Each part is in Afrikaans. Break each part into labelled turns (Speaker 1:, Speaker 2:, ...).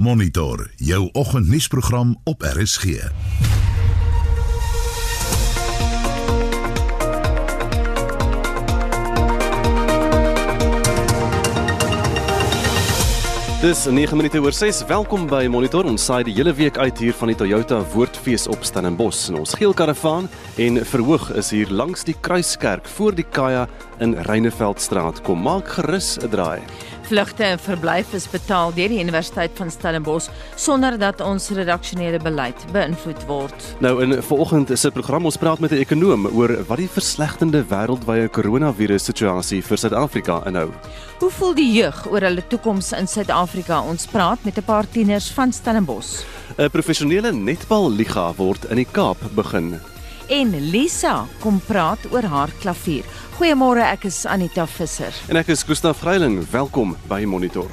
Speaker 1: Monitor jou oggendnuusprogram op RSG.
Speaker 2: Dis 9 minute oor 6. Welkom by Monitor. Ons saai die hele week uit hier van die Toyota Woordfees op Stellenbosch. En ons geel karavaan en verhoog is hier langs die Kruiskerk voor die Kaya in Reineveldstraat. Kom maak gerus 'n draai.
Speaker 3: Vlugte en verblyf is betaal deur die Universiteit van Stellenbosch sonder dat ons redaksionele beleid beïnvloed word.
Speaker 2: Nou in vanoggend se program ons praat met 'n ekonoom oor wat die verslegtende wêreldwye koronavirus situasie vir Suid-Afrika inhou.
Speaker 3: Hoe voel die jeug oor hulle toekoms in Suid-Afrika? Ons praat met 'n paar tieners van Stellenbosch.
Speaker 2: 'n Professionele netballiga word in die Kaap begin.
Speaker 3: En Lisa kom praat oor haar klavier. Goeiemôre, ek is Anita Visser.
Speaker 2: En ek is Gustaf Greiling. Welkom by Monitor.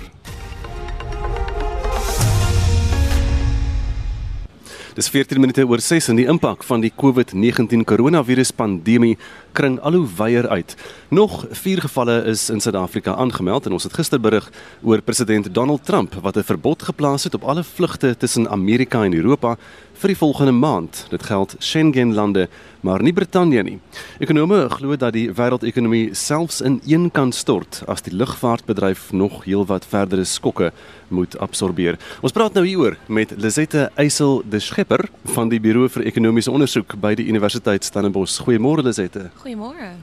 Speaker 2: Dis 14 minute oor 6 en die impak van die COVID-19 koronavirus pandemie kring al hoe wyer uit. Nog 4 gevalle is in Suid-Afrika aangemeld en ons het gister berig oor president Donald Trump wat 'n verbod geplaas het op alle vlugte tussen Amerika en Europa vir die volgende maand. Dit geld Schengen lande, maar nie Brittanje nie. Ekonome glo dat die wêreldekonomie selfs in een kan stort as die lugvaartbedryf nog heelwat verdere skokke moet absorbeer. Ons praat nou hieroor met Lisette Eysel de Schepper van die Buro vir Ekonomiese Onderzoek by die Universiteit Stellenbosch. Goeiemôre Lisette.
Speaker 4: Goeiemôre.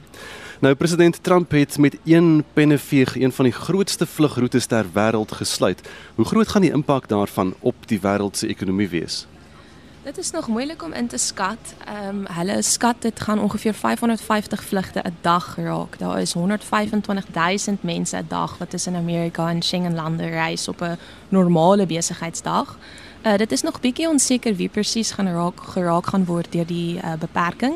Speaker 2: Nou president Trump het met een penneveeg een van die grootste vlugroetes ter wêreld gesluit. Hoe groot gaan die impak daarvan op die wêreld se ekonomie wees?
Speaker 4: Dit is nog moeilik om in te skat. Ehm um, hulle skat dit gaan ongeveer 550 vlugte 'n dag raak. Daar is 125000 mense 'n dag wat tussen Amerika en Schengen lande reis op 'n normale besigheidsdag. Uh, dit is nog bietjie onseker wie presies gaan raak geraak gaan word deur die uh, beperking.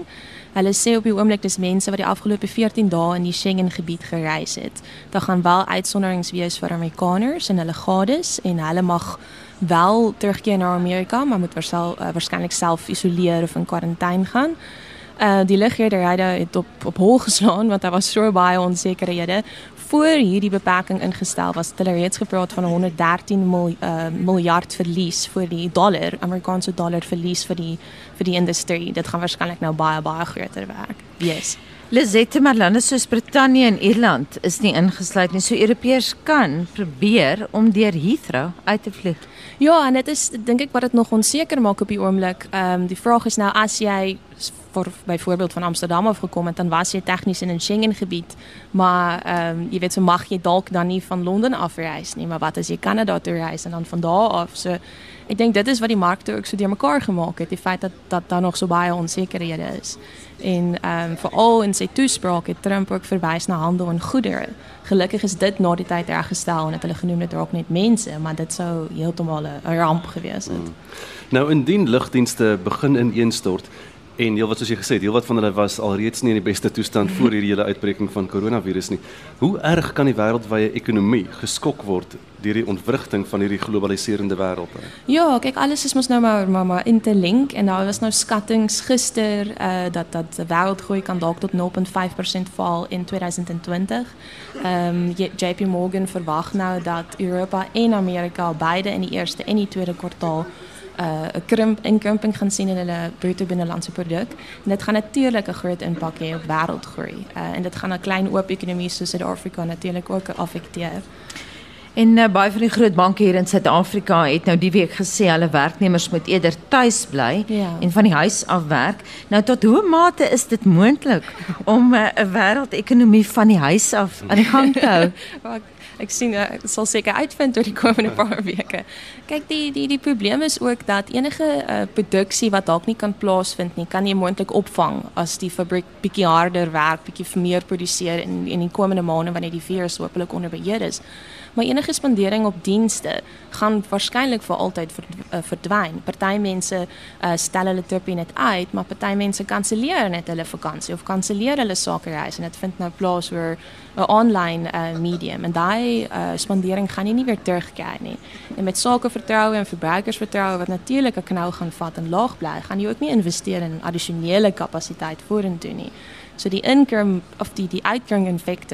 Speaker 4: Hulle sê op die oomblik dis mense wat die afgelope 14 dae in die Schengen gebied gereis het. Daar gaan wel uitsonderings wees vir Amerikaners en hulle gades en hulle mag wel terugkeer na Amerika, maar moet waarsel, uh, waarskynlik self isoleer of in kwarantyne gaan. Uh die lugrederyde het op op hol geslaan want daar was so baie onsekerhede voor hierdie beperking ingestel was. Hulle reeds gepraat van 113 mil, uh, miljard verlies vir die dollar, Amerikaanse dollar verlies vir die vir die industrie. Dit gaan waarskynlik nou baie baie groter werk. Yes.
Speaker 3: Lisette maar lande soos Brittanje en Ierland is nie ingesluit nie. So Europeërs kan probeer om deur Heathrow uit te vlieg.
Speaker 4: Ja, en dit is dink ek wat dit nog onseker maak op die oomblik. Ehm um, die vraag is nou as jy vir byvoorbeeld van Amsterdam af gekom het, dan was jy tegnies in 'n Schengen gebied, maar ehm um, jy weet so mag jy dalk dan nie van Londen af reis nie, maar wat as jy Kanada toe reis en dan van daar af so ek dink dit is wat die markte ook so deurmekaar gemaak het, die feit dat dat daar nog so baie onsekerhede is. En ehm um, veral in sy toespraak het Trump ook verwys na handel en goedere. Gelukkig is dit na die tyd reggestel en het hulle genoem dit dalk net mense, maar dit sou heeltemal 'n ramp gewees het. Hmm.
Speaker 2: Nou indien lugdienste begin ineenstort, En heel wat soos jy gesê het, heel wat van hulle was alreeds nie in die beste toestand voor hierdie hele uitbreking van koronavirus nie. Hoe erg kan die wêreldwye ekonomie geskok word deur die ontwrigting van hierdie globaliserende wêreld?
Speaker 4: Ja, kyk, alles is mos nou maar maar, maar interlink en daar was nou skattings gister uh dat dat die wêreldgroei kan dalk tot 0.5% val in 2020. Ehm JP Morgan verwag nou dat Europa en Amerika beide in die eerste en die tweede kwartaal 'n krimp inkrimping gaan sien in hulle bruto binnelandse produk. En dit gaan natuurlik 'n groot impak hê op wêreldgroei. Uh, en dit gaan 'n klein oop ekonomie soos Suid-Afrika natuurlik ook affekteer.
Speaker 3: En uh, baie van die groot banke hier in Suid-Afrika het nou die week gesê hulle werknemers moet eerder tuis bly ja. en van die huis af werk. Nou tot hoe mate is dit moontlik om 'n uh, wêreldekonomie van die huis af aan die gang te hou?
Speaker 4: ek sien eh, ek sal seker uitvind oor die komende paar weke. Kyk die die die probleem is ook dat enige uh, produksie wat dalk nie kan plaasvind nie, kan jy moontlik opvang as die fabriek bietjie harder werk, bietjie meer produseer in in die komende maande wanneer die virus hopelik onder beheer is. Maar enige spandering op dienste gaan waarskynlik vir altyd eh, verdwyn. Party mense uh, stel hulle tripie net uit, maar party mense kanselleer net hulle vakansie of kanselleer hulle sakereis en dit vind nou plaas oor 'n online uh, medium en daai uh, spandering gaan jy nie weer terugkry nie. En met sakevertroue en verbruikersvertroue wat natuurlik 'n knou gaan vat en laag bly, gaan jy ook nie investeer in addisionele kapasiteit vorentoe nie. So die inkrim of die die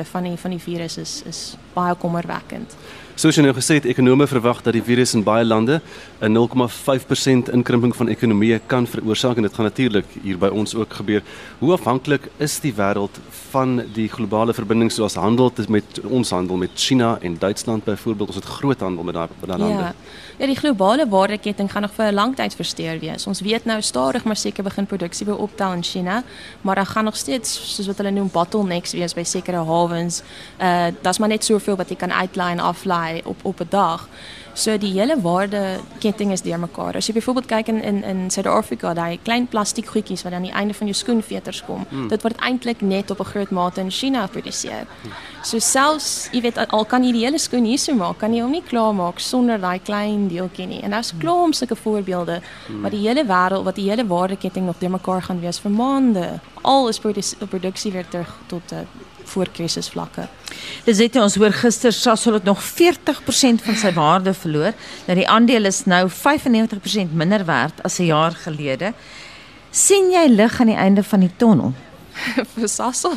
Speaker 4: van die van die virus is is baie kommerwekkend.
Speaker 2: Soos jy nou gesê het, ekonome verwag dat die virus in baie lande 'n 0,5% inkrimping van ekonomieë kan veroorsaak en dit gaan natuurlik hier by ons ook gebeur. Hoe afhanklik is die wêreld van die globale verbindings soos handel met ons handel met China en Duitsland byvoorbeeld? Ons het groot handel met daai lande.
Speaker 4: Ja. Ja, die globale waardeketting gaan nog vir 'n lang tyd versteur wees. Ons weet nou stadig maar seker begin produksie by optel in China, maar daar gaan nog steeds soos wat hulle noem bottlenecks wees by sekere hawens. Uh daar's maar net soveel wat jy kan uitlaai en aflaai op op 'n dag. So die hele waardeketting is deurmekaar. As jy byvoorbeeld kyk in in in Suid-Afrika, daai klein plastiek goedjies wat aan die einde van jou skoenveters kom, mm. dit word eintlik net op 'n groot mate in China geproduseer. So selfs, jy weet al kan jy die hele skoen hier so maak, kan jy hom nie klaar maak sonder daai klein deeltjie nie. En daar's klomp sulke voorbeelde mm. wat die hele wêreld, wat die hele waardeketting nog deurmekaar gaan wees vir maande. Al is produksie weer terug tot 'n uh, voor krisisvlakke.
Speaker 3: Dis dit ons hoor gister Sasol het nog 40% van sy waarde verloor. Nou die aandeel is nou 95% minder werd as 'n jaar gelede. sien jy lig aan die einde van die tonnel?
Speaker 4: vir Sasol.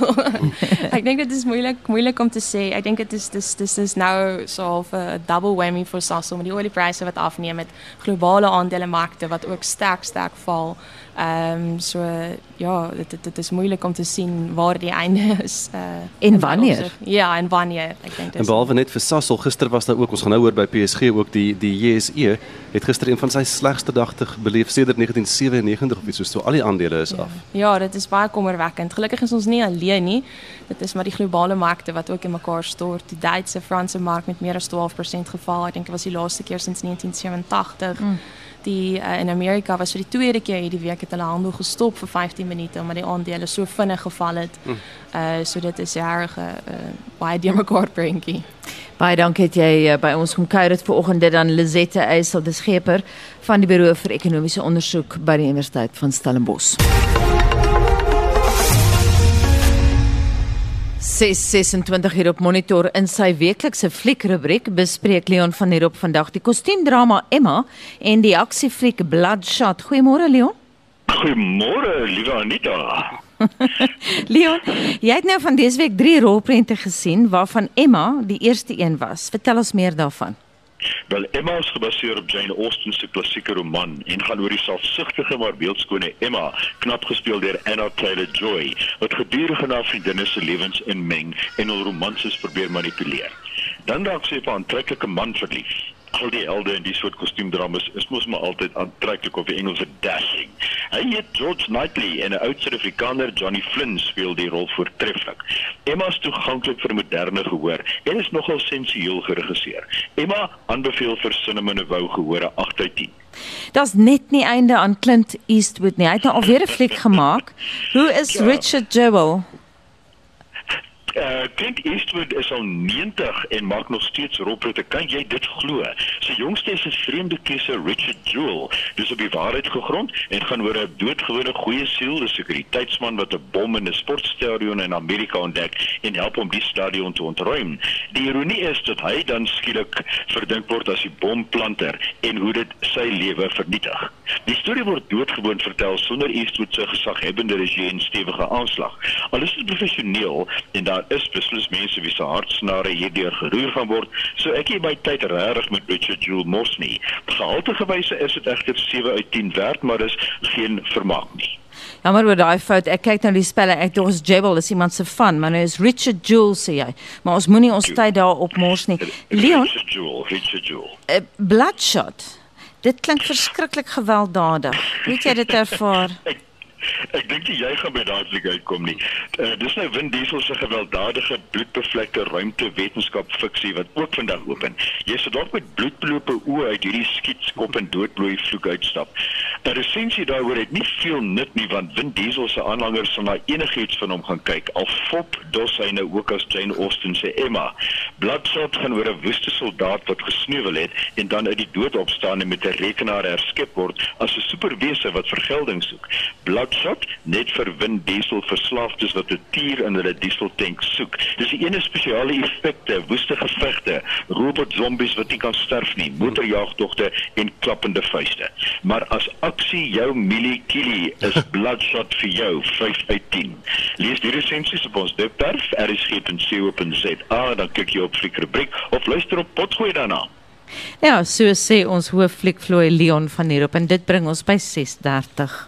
Speaker 4: ek dink dit is moeilik moeilik om te sê. Ek dink dit is dis dis is nou so half 'n double whammy vir Sasol met die oliepryse wat afneem met globale aandelemarkte wat ook sterk sterk val. Ehm um, so ja, dit dit, dit is moeilik om te sien waar die einde is. Uh,
Speaker 3: en wanneer?
Speaker 4: Opzicht. Ja, en wanneer. Ek dink
Speaker 2: dis. En behalwe net vir Sasol, gister was daar ook ons gaan nou hoor by PSG ook die die JSE het gister een van sy slegste dagte beleef sedert 1997 of iets so. Al die aandele is
Speaker 4: ja.
Speaker 2: af.
Speaker 4: Ja, dit is baie kommerwekkend. Gelukkig is ons nie alleen nie. Dit is maar die globale markte wat ook in mekaar stort. Die Duitse, Franse mark met meer as 12% geval. Ek dink dit was die laaste keer sedert 1987. Mm die uh, in Amerika was vir die tweede keer hierdie week het hulle handel gestop vir 15 minute omdat die aandele so vinnig geval het. Mm. Uh so dit is regtig 'n uh, baie deurmekaar prentjie.
Speaker 3: Baie dankie dat jy by ons kom kuier het vanoggend dit dan Lizette Eysel, dis skeper van die Buro vir Ekonomiese Onderzoek by die Universiteit van Stellenbosch. 626 hier op monitor in sy weeklikse fliekrubriek bespreek Leon van der Hoop vandag die kostuumdrama Emma en die aksiefliek Bloodshot. Goeiemôre Leon.
Speaker 5: Goeiemôre, liewe Anita.
Speaker 3: Leon, jy het nou van dese week 3 rolprente gesien waarvan Emma die eerste een was. Vertel ons meer daarvan.
Speaker 5: Wel Emma is gebaseer op Jane Austen se klassieke roman en gaan oor die selfsugtige maar beeldskone Emma, knap gespeel deur Anna Taylor-Joy, wat gedurende haar vriendinne se lewens inmeng en hul romanses probeer manipuleer. Dan raak sy op 'n aantreklike man verlief al die helde in die soort kostuumdramas is mos maar altyd aantreklik of die Engelse dashing. Hy het George Knightley en 'n oud Suid-Afrikaner Johnny Flynn speel die rol voortreffelik. Emma is toeganklik vir moderne gehoor en is nogal sensueel geregisseer. Emma aanbeveel vir Cinnamon Wou gehore 8 uit 10.
Speaker 3: Das net nie einde aan Clint Eastwood nie. Hy het nou alweer 'n fliek gemaak. Hoe is ja. Richard Jewell?
Speaker 5: Uh, Clint Eastwood is al 90 en maak nog steeds rolprente. Kan jy dit glo? Sy jongste is 'n vreemde keuse, Richard Jewell. Dis op die waarheid gegrond en gaan oor 'n doodgewone goeie siel, 'n sekuriteitsman wat 'n bom in 'n sportstadion in Amerika ontdek en help om die stadion te ontruim. Die ironie is dat hy dan skielik verdink word as die bomplanter en hoe dit sy lewe vernietig. Die storie word doodgewoon vertel sonder Eastwood se gesaghebende regie en stewige aanslag. Al is dit professioneel en daar is beslis mense wie se hartsnare hierdeur geroer gaan word. So ek gee my tyd regtig met Richard Jewell mos nie. Gehaltegewyse is dit egter 7 uit 10 werd, maar dis geen vermaak nie.
Speaker 3: Ja maar oor daai fout, ek kyk nou die spelle, ek dink ons Jewel is iemand se van, maar nou is Richard Jewell sê jy. Maar ons moenie ons tyd daarop mors nie. Leon
Speaker 5: Richard Jewell, Richard Jewell.
Speaker 3: Uh, Bloodshot. Dit klink verskriklik gewelddadig. Weet jy dit ervaar?
Speaker 5: Ek dink jy gaan by daai fliek uitkom nie. Uh, dis nou Vin Diesel se gewelddadige bloedbevlekte ruimte wetenskap fiksie wat ook vandag open. Jy sal dalk met bloedbelope oë uit hierdie skietskop en doodbloei vloek uitstap. 'n Resensie daaroor het nie veel nut nie want Vin Diesel se aanhangers sal na enigiets van hom gaan kyk. Al fop dos hy nou ook as Jane Austen se Emma. Bloodshot gaan oor 'n woeste soldaat wat gesneuwel het en dan uit die dood opstaan en met 'n rekenaar herskep word as 'n superwese wat vergelding soek. Blood Bloodshot net vir Vin Diesel verslaafdes wat 'n tier in hulle dieseltank soek. Dis die ene spesiale effekte, woeste gevegte, robot zombies wat nie kan sterf nie, motorjaagtogte en klappende vuiste. Maar as aksie jou Millie Kili is bloodshot vir jou 5 uit 10. Lees die resensies op ons webwerf rsg.co.za dan kyk jy op fliekrubriek of luister op potgooi daarna.
Speaker 3: Ja, so sê ons hooffliekvloei Leon van hierop en dit bring ons by 6:30.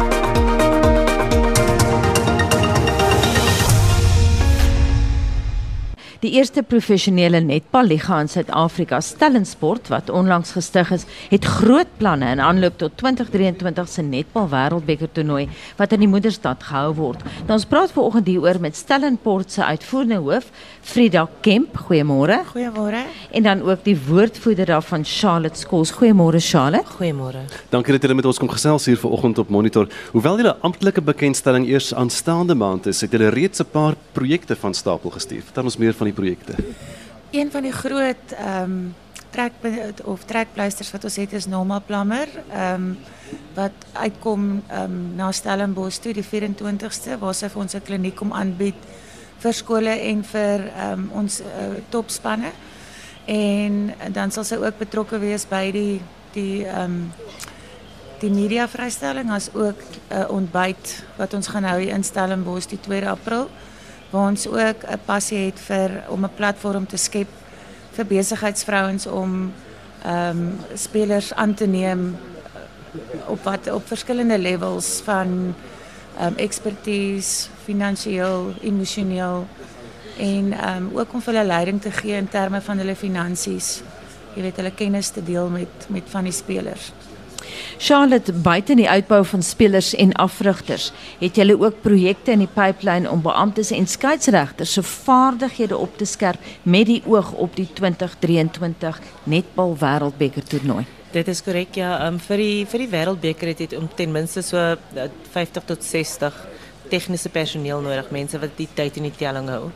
Speaker 3: Die eerste professionele netballiga in Suid-Afrika, Stellensport wat onlangs gestig is, het groot planne in aanloop tot 2023 se netbal wêreldbeker toernooi wat in die moederstad gehou word. Nou ons praat vanoggend hieroor met Stellensport se uitvoerende hoof, Frida Kemp. Goeiemôre.
Speaker 6: Goeiemôre.
Speaker 3: En dan ook die woordvoerder daarvan, Charlotte Skols. Goeiemôre Charlotte.
Speaker 6: Goeiemôre.
Speaker 2: Dankie dat julle met ons kom gesels hier vanoggend op Monitor. Hoewel julle amptelike bekendstelling eers aanstaande maand is, het julle reeds 'n paar projekte van stapel gestuur. Vertel ons meer van die projekte.
Speaker 6: Een van die groot ehm um, trek of trekpleisters wat ons het is Norma Plammer, ehm um, wat uitkom ehm um, na Stellenbosch toe die 24ste waar sy vir ons 'n kliniek kom aanbied vir skole en vir um, ons uh, topspanne. En dan sal sy ook betrokke wees by die die ehm um, die media vrystelling as ook 'n uh, ontbyt wat ons gaan hou in Stellenbosch die 2 April waar ons ook 'n passie het vir om 'n platform te skep vir besigheidsvrouens om ehm um, spelers aan te neem op wat op verskillende levels van ehm um, expertise, finansiëel, emosioneel en ehm um, ook om hulle leiding te gee in terme van hulle finansies. Jy weet hulle kennis te deel met met van die spelers.
Speaker 3: Charlotte, buite die uitbou van spelers en afrigters, het julle ook projekte in die pipeline om beamptes en skeieregters se vaardighede op te skerp met die oog op die 2023 netbal wêreldbeker toernooi.
Speaker 7: Dit is korrek ja, um, vir die vir die wêreldbeker het dit om ten minste so 50 tot 60 tegniese personeel nodig, mense wat die tyd in die telling hou.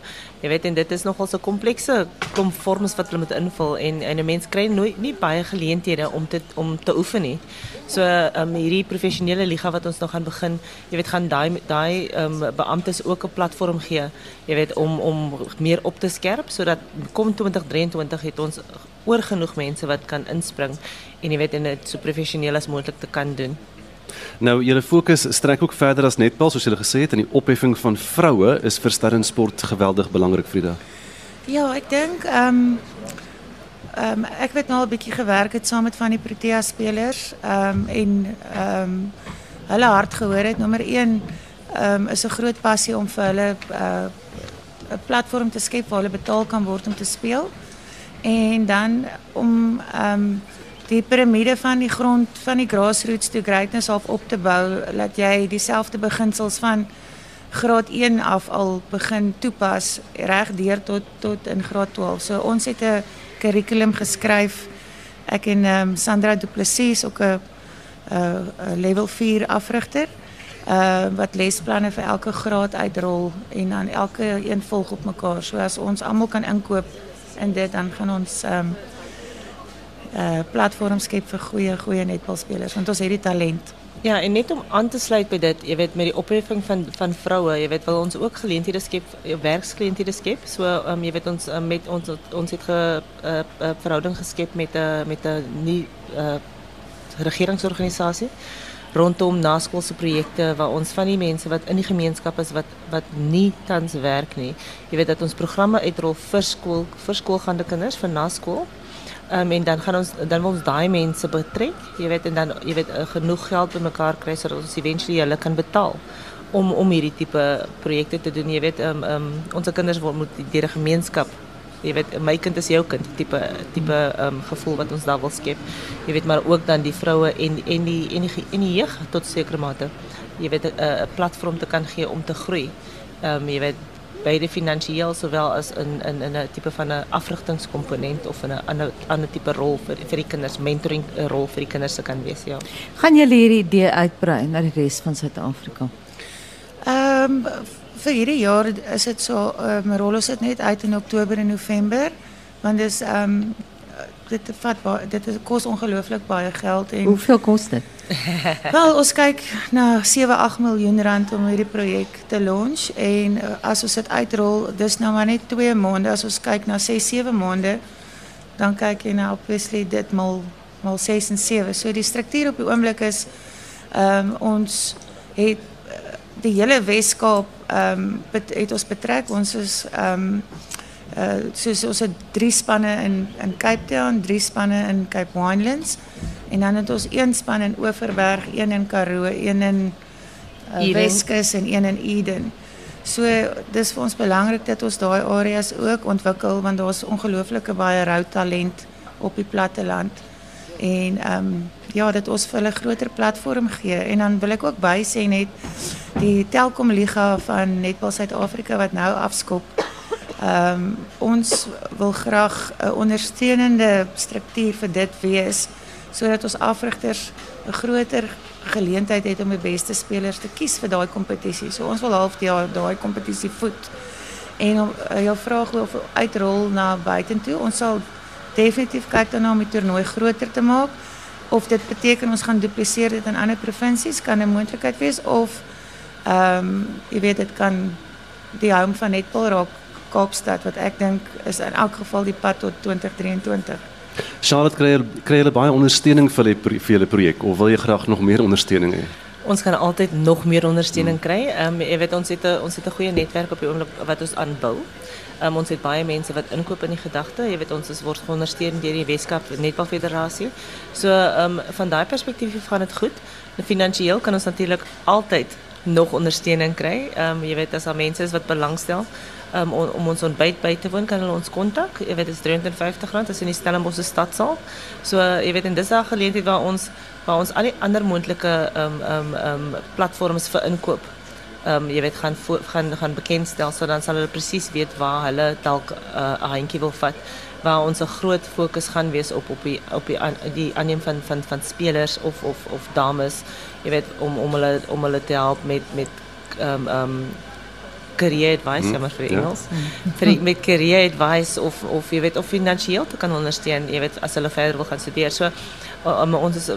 Speaker 7: Jy weet en dit is nogal so komplekse komforms wat hulle moet invul en en 'n mens kry nooit nie baie geleenthede om dit om te oefen nie. So um hierdie professionele liga wat ons nou gaan begin, jy weet gaan daai daai um beamptes ook 'n platform gee, jy weet om om meer op te skerp sodat kom 2023 het ons oor genoeg mense wat kan inspring en jy weet en dit so professioneel as moontlik te kan doen.
Speaker 2: Nou julle fokus strek ook verder as netbal soos julle gesê het en die opheffing van vroue is vir sterrensport geweldig belangrik Frida.
Speaker 6: Ja, ek dink ehm um, ehm um, ek het nou al 'n bietjie gewerk het saam met van die Protea spelers ehm um, en ehm um, hulle hart gehoor het nommer 1 ehm um, is 'n groot passie om vir hulle 'n uh, 'n platform te skep waar hulle betaal kan word om te speel en dan om ehm um, die piramide van die grond van die grassroots to greatness af op te bou dat jy dieselfde beginsels van graad 1 af al begin toepas reg deur tot tot in graad 12. So ons het 'n kurrikulum geskryf. Ek en um, Sandra Du Plessis ook 'n 'n level 4 afrigter. Uh wat lesplanne vir elke graad uitrol en dan elke een volg op mekaar. So as ons almal kan inkoop in dit dan gaan ons um uh platform skep vir goeie goeie netbalspelers want ons het die talent.
Speaker 7: Ja, en net om aan te sluit by dit, jy weet met die opheffing van van vroue, jy weet wil ons ook geleenthede skep, eh, werksgeleenthede skep. So um, jy weet ons um, met ons ons het 'n uh, uh, verhouding geskep met 'n uh, met 'n nie uh, regeringsorganisasie rondom naskoolse projekte waar ons van die mense wat in die gemeenskap is wat wat nie tans werk nie. Jy weet dat ons programme uitrol vir skool vir skoolgaande kinders vir naskool Um, en dan gaan ons dan wil ons daai mense betrek, jy weet en dan jy weet uh, genoeg geld bymekaar kry sodat ons eventually hulle kan betaal om om hierdie tipe projekte te doen. Jy weet um, um ons kinders word moet deur 'n gemeenskap jy weet my kind is jou kind tipe tipe um gevoel wat ons daar wil skep. Jy weet maar ook dan die vroue en en die en die en die jeug tot sekere mate. Jy weet 'n uh, platform te kan gee om te groei. Um jy weet beide finansiëel sowel as in in in 'n tipe van 'n afrigtingskomponent of 'n ander ander tipe rol vir vir die kinders mentoring 'n rol vir die kinders se kan wees ja.
Speaker 3: Gaan julle hierdie idee uitbrei na die res van Suid-Afrika?
Speaker 6: Ehm um, vir hierdie jaar is dit so ehm um, rol ons dit net uit in Oktober en November want dis ehm um, dit vat dit is kos ongelooflik baie geld en
Speaker 3: Hoeveel kos dit?
Speaker 6: Wel, ons kyk na 7-8 miljoen rand om hierdie projek te launch en uh, as ons dit uitrol, dis nou maar net 2 maande. As ons kyk na 6-7 maande, dan kyk jy na obviously dit mal mal 6 en 7. So die struktuur op die oomblik is ehm um, ons het uh, die hele Weskaap ehm um, het ons betrek. Ons is ehm um, uh soos ons het drie spanne in in Cape Town, drie spanne in Cape Winelands en dan het ons een span in Oeverberg, een in Karoo, een in uh, Weskus en een in Eden. So dis vir ons belangrik dat ons daai areas ook ontwikkel want daar's ongelooflike baie rou talent op die platteland. En ehm um, ja, dat ons vir hulle groter platform gee en dan wil ek ook by sê net die Telkom Liga van Netball Suid-Afrika wat nou afskop. Um, ons wil graag 'n ondersteunende struktuur vir dit wees sodat ons afrigters 'n groter geleentheid het om die beste spelers te kies vir daai kompetisie. So ons wil half die daai kompetisie voed. En om uh, jou vraag of uitrol na buitentoe, ons sal definitief kyk daarna om die toernooi groter te maak. Of dit beteken ons gaan dupliseer dit in ander provinsies, kan 'n moontlikheid wees of ehm um, jy weet dit kan die home van netbal raak Kaapstad wat ek dink is in elk geval die pad tot 2023.
Speaker 2: Charlotte kry kry hulle baie ondersteuning vir vir julle projek of wil jy graag nog meer ondersteuning hê?
Speaker 7: Ons kan altyd nog meer ondersteuning kry. Ehm um, jy weet ons het 'n ons het 'n goeie netwerk op die oomblik wat ons aanbou. Ehm um, ons het baie mense wat inkoop in die gedagte. Jy weet ons is word geondersteun deur die Weskaap Netbal Federasie. So ehm um, van daai perspektief gaan dit goed. Finansieel kan ons natuurlik altyd nog ondersteuning kry. Ehm um, jy weet as daar mense is wat belangstel um, om, om ons ontbyt by te woon, kan hulle ons kontak. Jy weet dit is R350, dit is in die Stellenbosch stadsaal. So jy weet en dis daar geleentheid waar ons waar ons al die ander moontlike ehm um, ehm um, ehm um, platforms vir inkoop um, jy weet gaan gaan gaan bekendstel so dan sal hulle presies weet waar hulle dalk eh, 'n uh, handjie wil vat waar ons 'n groot fokus gaan wees op op die op die die aanneem van van van spelers of of of dames jy weet om om hulle om hulle te help met met ehm um, um, career advice, jammer vir die Engels. Ja. vir die, met career advice of of jy weet of finansiëel te kan ondersteun, jy weet as hulle verder wil gaan studeer. So um, ons is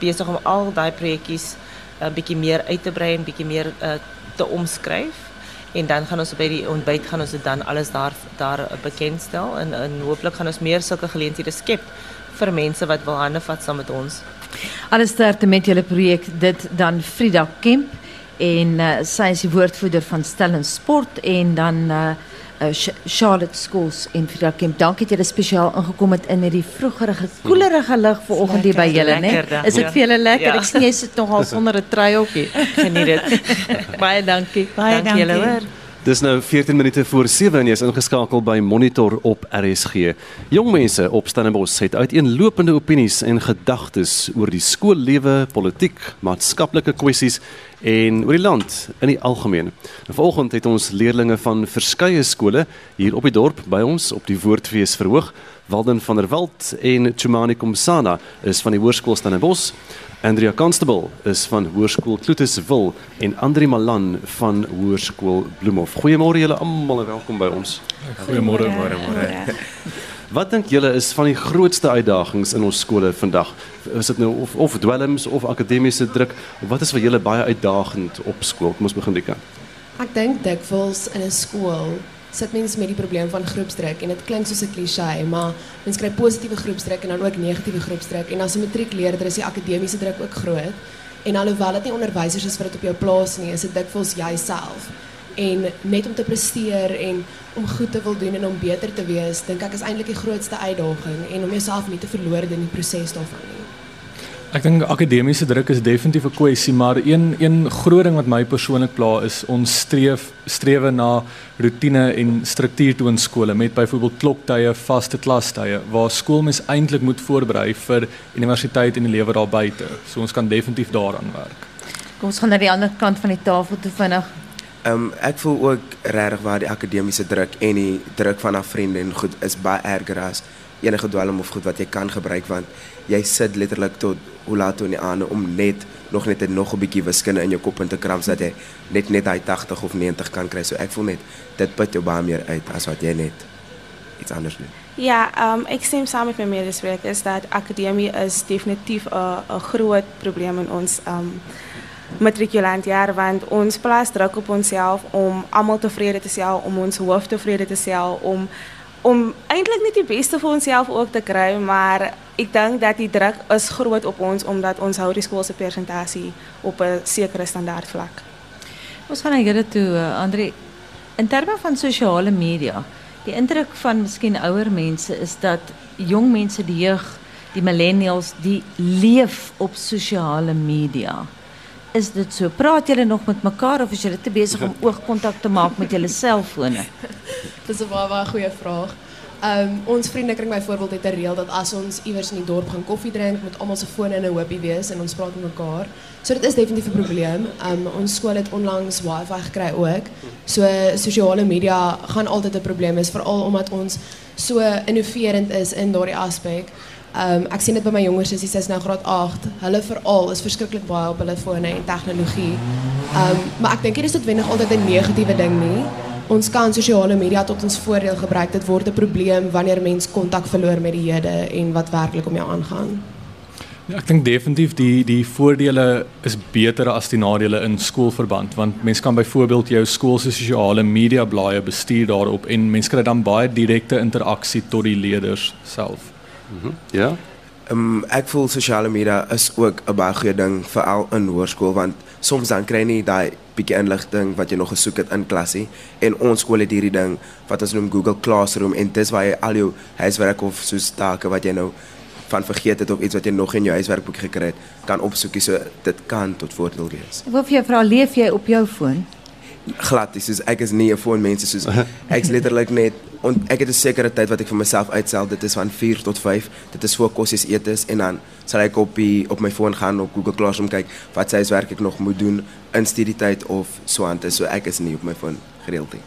Speaker 7: besig om al daai projekkies 'n uh, bietjie meer uit te brei en bietjie meer uh, te omskryf. En dan gaan ons by die ontbyt gaan ons dit dan alles daar daar bekendstel. En en hooplik gaan ons meer sulke geleenthede skep vir mense wat wil hande vat saam met ons.
Speaker 3: Alles sterkte met julle projek dit dan Frida Kemp. En uh, sy is die woordvoerder van Stelling Sport en dan uh, Charlotte Schools en Frida Kemp. Dankie dat julle spesiaal ingekom het in hierdie vroegerige koelerige lig vanoggend hier by julle, né? Is dit vir julle lekker? Ja. Ek sien jy sit nogal sonder 'n trui op hier.
Speaker 7: Geniet dit.
Speaker 3: Baie dankie.
Speaker 6: Baie dankie julle hoor.
Speaker 2: Dis nou 14 minute voor 7 en jy is ingeskakel by Monitor op RSG. Jong mense op Stellenbosch het uiteenlopende opinies en gedagtes oor die skoollewe, politiek, maatskaplike kwessies en oor die land in die algemeen. Vanoggend het ons leerdlinge van verskeie skole hier op die dorp by ons op die woordfees verhoog. Walden van der Walt en Chumani Komsana is van die Hoërskool Stellenbosch. Andrea Constable is van Hoërskool Kloetuswil en Andri Malan van Hoërskool Bloemhof. Goeiemôre julle almal en welkom by ons.
Speaker 8: Goeiemôre, môre, môre.
Speaker 2: Wat dink julle is van die grootste uitdagings in ons skole vandag? Is dit nou of of dwelms of akademiese druk? Wat is vir julle baie uitdagend op skool? Kom ons begin die kant.
Speaker 9: Ek dink dikwels in 'n skool sit mense met die probleem van groepsdruk en dit klink soos 'n klise, maar mense kry positiewe groepsdruk en dan ook negatiewe groepsdruk en as 'n matriekleerder is die akademiese druk ook groot. En alhoewel dit nie onderwysers is wat dit op jou plaas nie, is dit dikwels jouself. En net om te presteer en om goed te wil doen en om beter te wees, dink ek is eintlik die grootste uitdaging en om jouself nie te verloor in die proses daarvan nie.
Speaker 8: Ek dink akademiese druk is definitief 'n kwessie, maar een een groot ding wat my persoonlik pla is ons streef strewe na rotine en struktuur toe in skole met byvoorbeeld kloktye, vaste klastye waar skoolmens eintlik moet voorberei vir universiteit en die lewe daar buite. So ons kan definitief daaraan werk.
Speaker 3: Kom ons gaan na die ander kant van die tafel toe vinnig.
Speaker 10: Ehm um, ek voel ook regtig waar die akademiese druk en die druk van af vriende en goed is baie erger as enige dwelm of goed wat jy kan gebruik want jy sit letterlik tot hoe laat toe in die aande om net nog net 'n nog 'n bietjie wiskunde in jou kop in te kram sodat jy net net daai 80 of 90 kan kry. So ek voel net dit put jou baie meer uit as wat jy net iets anders doen.
Speaker 11: Ja, um, ik stem samen met mijn medesprekers dat academie is definitief een groot probleem in ons um, matriculant jaar. Want ons plaats druk op onszelf om allemaal tevreden te zijn, om ons hoofd tevreden te zijn, om, om eindelijk niet het beste voor onszelf ook te krijgen. Maar ik denk dat die druk is groot op ons, omdat ons houdingskoolse percentage op een zekere standaard vlak.
Speaker 3: Ons gaan naar julle toe, uh, André. In termen van sociale media, die indruk van miskien ouer mense is dat jong mense, die jeug, die millennials, die leef op sosiale media. Is dit so? Praat julle nog met mekaar of is julle te besig om oogkontak te maak met julle selfone?
Speaker 9: Dis 'n baie baie goeie vraag. Um, ons vriendekring byvoorbeeld het 'n reël dat as ons iewers in die dorp gaan koffie drink, moet almal se fone in 'n hoopie wees en ons praat met mekaar. So dit is definitief 'n probleem. Um, ons skool het onlangs wifi gekry ook. So sosiale media gaan altyd 'n probleem is veral omdat ons so innoverend is in daardie aspek. Um, ek sien dit by my jonger sussies, sy's nou graad 8. Hulle veral is verskriklik baie op hulle fone en tegnologie. Um, maar ek dink dit is noodwendig altyd 'n negatiewe ding nie ons kan sosiale media tot ons voordeel gebruik. Dit word 'n probleem wanneer mens kontak verloor met die hede en wat werklik om jou aangaan.
Speaker 8: Ja, ek dink definitief die die voordele is beter as die nadele in skoolverband want mens kan byvoorbeeld jou skool se sosiale media blaaie bestuur daarop en mens kry dan baie direkte interaksie tot die leerders self.
Speaker 2: Mhm. Ja.
Speaker 10: Um, ek voel sosiale media is ook 'n baie goeie ding veral in hoërskool want soms dan kry jy nie daai bietjie inligting wat jy nog gesoek het in klasie en ons skool het hierdie ding wat ons noem Google Classroom en dis waar jy al jou huiswerk of soos take wat jy nou van vergeet het of iets wat jy nog in jou huiswerkboek gekry het kan opsoek so dit kan tot voordeel wees.
Speaker 3: Ek wil vir jou vra leef jy op jou foon?
Speaker 10: glad is soos ek is nie 'n foon mens soos ek's letterlik net en ek het 'n sekere tyd wat ek vir myself uitstel dit is van 4 tot 5 dit is voor kossies eet is en dan sal ek op die op my foon gaan op Google Classroom kyk wat sy werk ek nog moet doen in studietyd of so aan so ek is nie op my foon gereeld nie.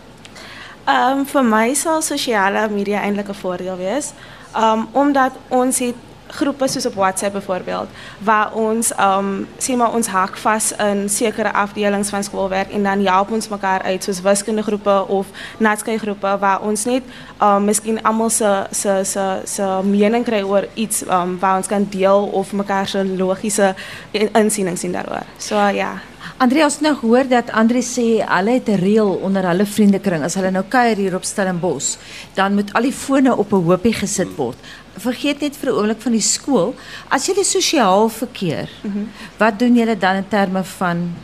Speaker 11: Ehm um, vir my sal sosiale media eintlik 'n voordeel wees. Ehm um, omdat ons het groepe soos op WhatsApp byvoorbeeld waar ons um, sê maar ons hak vas in sekere afdelings van skoolwerk en dan help ons mekaar uit soos wiskundegroepe of natskei groepe waar ons net ehm um, miskien almal se se se mening kry iets um, waar ons kan deel of mekaar se logiese insiening sien daaroor. So ja.
Speaker 3: Andreas nou hoor dat Andre sê hulle het 'n reël onder hulle vriendekring as hulle nou kuier hier op Stellenbosch, dan moet al die fone op 'n hoopie gesit word. Vergeet net vir 'n oomblik van die skool. As jy sosiaal verkeer, mm -hmm. wat doen julle dan in terme van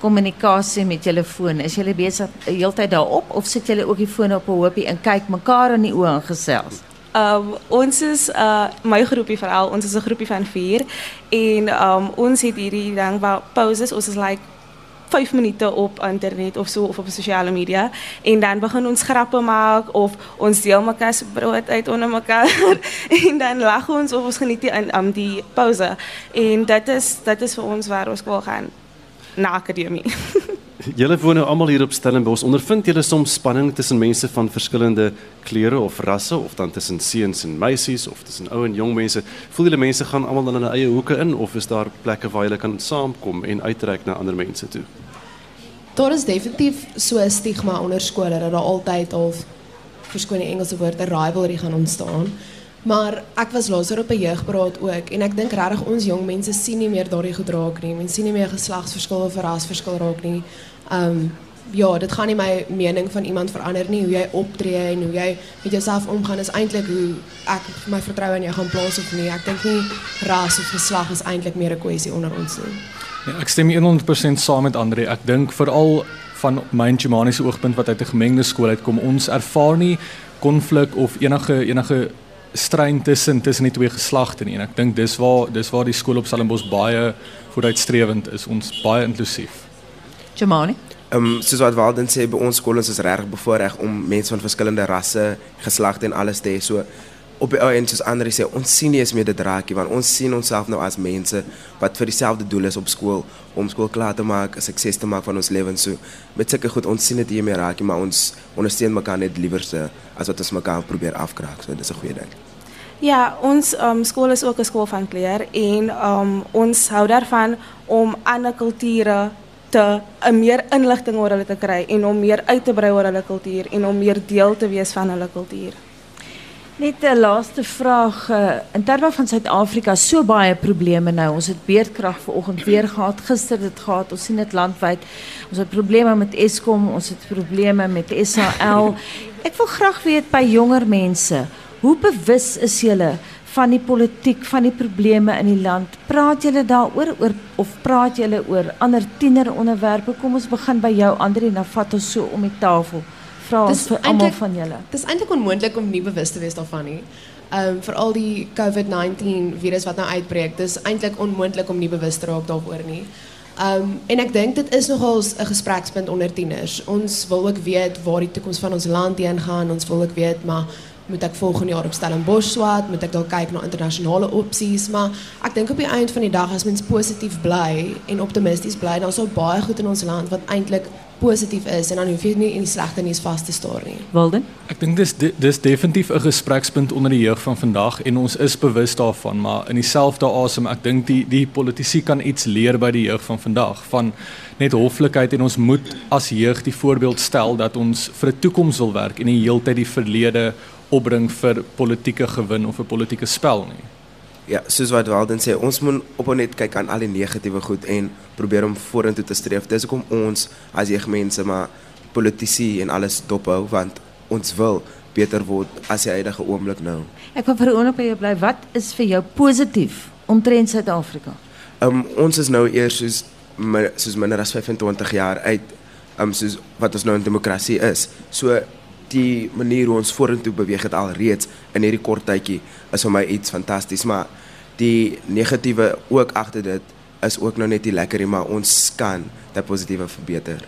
Speaker 3: kommunikasie met julle foon? Is julle besig heeltyd daarop of sit julle ook die fone op 'n hoopie en kyk mekaar in die oë en gesels?
Speaker 11: Um, ons is uh, my groepie veral, ons is 'n groepie van 4 en um, ons het hierdie ding waar pauses, ons is like 5 minute op internet of so of op sosiale media. En dan begin ons grappe maak of ons deel mekaar se brood uit onder mekaar. En dan lag ons of ons geniet die um, die pause en dit is dit is vir ons waar ons wil gaan. Na akademie
Speaker 2: Julle woon nou almal hier op Stellenbosch. Ondervind julle soms spanning tussen mense van verskillende kleure of rasse of dan tussen seuns en meisies of tussen ou en jong mense? Voel julle mense gaan almal in hulle eie hoeke in of is daar plekke waar julle kan saamkom en uitreik na ander mense toe?
Speaker 9: Daar is definitief so 'n stigma onder skole dat daar altyd al verskoon die Engelse woord 'n rivalry gaan ontstaan. Maar ek was laas op 'n jeugberaad ook en ek dink regtig ons jong mense sien nie meer daardie gedraak nie. Mense sien nie meer geslagsverskil of rasverskil raak nie. Um ja, dit gaan nie my mening van iemand verander nie. Hoe jy optree en hoe jy met jouself omgaan is eintlik hoe ek my vertroue in jou gaan plaas of nie. Ek dink nie ras of geslag is eintlik meer 'n kwessie onder ons nie.
Speaker 8: Ja, ek stem 100% saam met Andre. Ek dink veral van my humanistiese oogpunt wat uit 'n gemengde skool uitkom, ons ervaar nie konflik of enige enige stryd tussen tussen die twee geslagte nie. En ek dink dis waar dis waar die skool op Stellenbosch baie vooruitstrewend is. Ons baie inklusief.
Speaker 3: Jamani.
Speaker 10: Ehm um, soos wat Walden sê by ons skool ons is reg bevoorreg om mense van verskillende rasse, geslagte en alles te hê. So op die ouens soos Andre sê, ons sien nie eens meer dit raakie want ons sien onsself nou as mense wat vir dieselfde doel is op skool om skool klaar te maak, 'n sukses te maak van ons lewens. So met sulke goed ons sien dit nie meer raakie, maar ons ondersteun mekaar net liewerste as wat ons mekaar probeer afkraak. So dis 'n goeie ding.
Speaker 11: Ja, ons um, skool is ook 'n skool van kleur en um, ons hou daarvan om ander kulture te 'n meer inligting oor hulle te kry en om meer uit te brei oor hulle kultuur en om meer deel te wees van hulle kultuur.
Speaker 3: Net 'n laaste vraag uh, in terme van Suid-Afrika, so baie probleme nou. Ons het beerdkrag vanoggend weer gehad, gister dit gehad. Ons sien dit landwyd. Ons het probleme met Eskom, ons het probleme met SAL. Ek wil graag weet by jonger mense, hoe bewus is julle van die politiek, van die probleme in die land? Praat julle daaroor oor of praat julle oor ander tieneronderwerpe? Kom ons begin by jou Andri, dan vat ons so om die tafel. Vra ons vir almal van julle.
Speaker 9: Dit is eintlik onmoontlik om nie bewus te wees daarvan nie. Ehm um, veral die COVID-19 virus wat nou uitbreek, dis eintlik onmoontlik om nie bewus te raak daaroor nie. Ehm um, en ek dink dit is nogal 'n gesprekspunt onder tieners. Ons wil ook weet waar die toekoms van ons land heen gaan. Ons wil ook weet maar moet ek volgende jaar op Stellenbosch swat, moet ek dalk kyk na internasionale opsies, maar ek dink op die einde van die dag as mens positief bly en optimisties bly, dan daar baie goed in ons land wat eintlik positief is en dan hoef jy nie in die slegte nuus vas te staar nie.
Speaker 3: Walden?
Speaker 8: Ek dink dis dis definitief 'n gesprekspunt onder die jeug van vandag en ons is bewus daarvan, maar in dieselfde asem, ek dink die die politici kan iets leer by die jeug van vandag van net hoflikheid en ons moet as jeug die voorbeeld stel dat ons vir 'n toekoms wil werk en nie heeltyd die verlede opbring vir politieke gewin of 'n politieke spel nie.
Speaker 10: Ja, soos wat Walden sê, ons moet op net kyk aan al die negatiewe goed en probeer om vorentoe te streef. Dis hoekom ons as jeugmense maar politici en alles dophou want ons wil beter word as die huidige oomblik nou.
Speaker 3: Ek wil vir 'n oomblik by jou bly. Wat is vir jou positief omtrent Suid-Afrika?
Speaker 10: Um ons is nou eers soos soos minder as 25 jaar uit um soos wat ons nou in demokrasie is. So die manier hoe ons vorentoe beweeg het al reeds in hierdie kort tydjie is vir my iets fantasties, maar die negatiewe ook agter dit is ook nou net nie lekker nie, maar ons kan dit positiewe verbeter.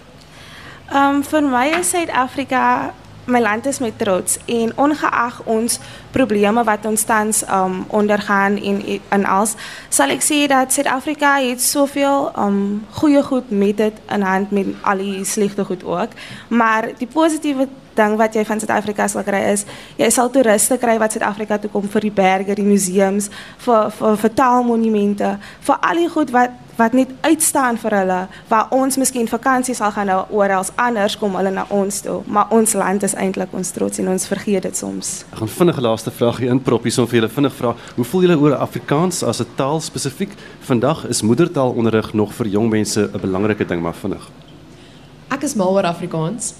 Speaker 11: Ehm um, vir my is Suid-Afrika my land is my trots en ongeag ons probleme wat ons tans um ondergaan en in als sal ek sê dat Suid-Afrika het soveel um goeie goed met dit in hand met al die slegte goed ook. Maar die positiewe ding wat jy van Suid-Afrika sal kry is jy sal toeriste kry wat Suid-Afrika toe kom vir die berge, die museums, vir vir, vir taalmonumente, vir al die goed wat wat net uitstaan vir hulle waar ons miskien vakansie sal gaan nou oral anders kom hulle na ons toe maar ons land is eintlik ons trots en ons vergeet dit soms.
Speaker 2: Ek gaan vinnige laaste vraag hier inprop hier om vir julle vinnig vra hoe voel julle oor Afrikaans as 'n taal spesifiek vandag is moedertaalonderrig nog vir jong mense 'n belangrike ding maar vinnig.
Speaker 9: Ek is mal oor Afrikaans.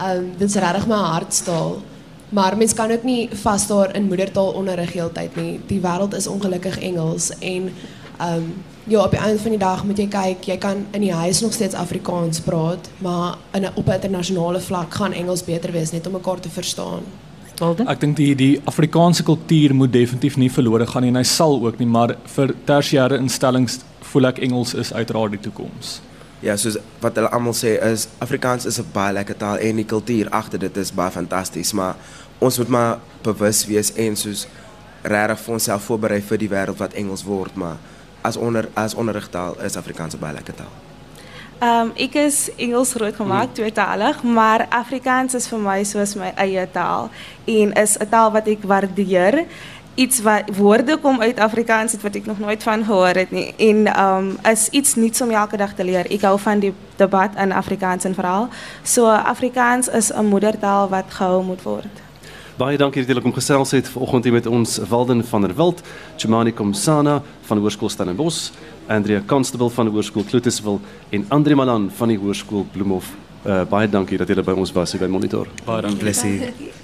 Speaker 9: Um, dit is regtig my hartstaal. Maar mens kan ook nie vas daar in moedertaal onderrig heeltyd nie. Die wêreld is ongelukkig Engels en ehm um, ja, op die einde van die dag moet jy kyk, jy kan in die huis nog steeds Afrikaans praat, maar in 'n op 'n internasionale vlak gaan Engels beter wees net om mekaar te verstaan.
Speaker 3: Walden?
Speaker 8: Ek dink die die Afrikaanse kultuur moet definitief nie verlore gaan nie en hy sal ook nie, maar vir tersiêre instellings voel ek Engels is uiteraard die toekoms.
Speaker 10: Ja, soos wat hulle almal sê is Afrikaans is 'n baie lekker taal en die kultuur agter dit is baie fantasties, maar ons moet maar bewus wees en soos regtig vir onsself voorberei vir die wêreld wat Engels word, maar as onder as onderrigtaal is Afrikaans 'n baie lekker taal.
Speaker 11: Ehm um, ek is Engels grootgemaak, mm. tweetalig, maar Afrikaans is vir my soos my eie taal en is 'n taal wat ek waardeer iets wat woorde kom uit Afrikaans wat ek nog nooit van gehoor het nie en um is iets nuuts om elke dag te leer. Ek hou van die debat in Afrikaans en veral. So Afrikaans is 'n moedertaal wat gehou moet word.
Speaker 2: Baie dankie dat julle kom gesels het vanoggend hier met ons Walden van der Walt, Chimani Komsana van die Hoërskool Stellenbosch, Andrea Constable van die Hoërskool Kloetiswil en Andre Malan van die Hoërskool Bloemhof. Uh, baie dankie dat julle by ons was hier by Monitor.
Speaker 10: Baie dankie.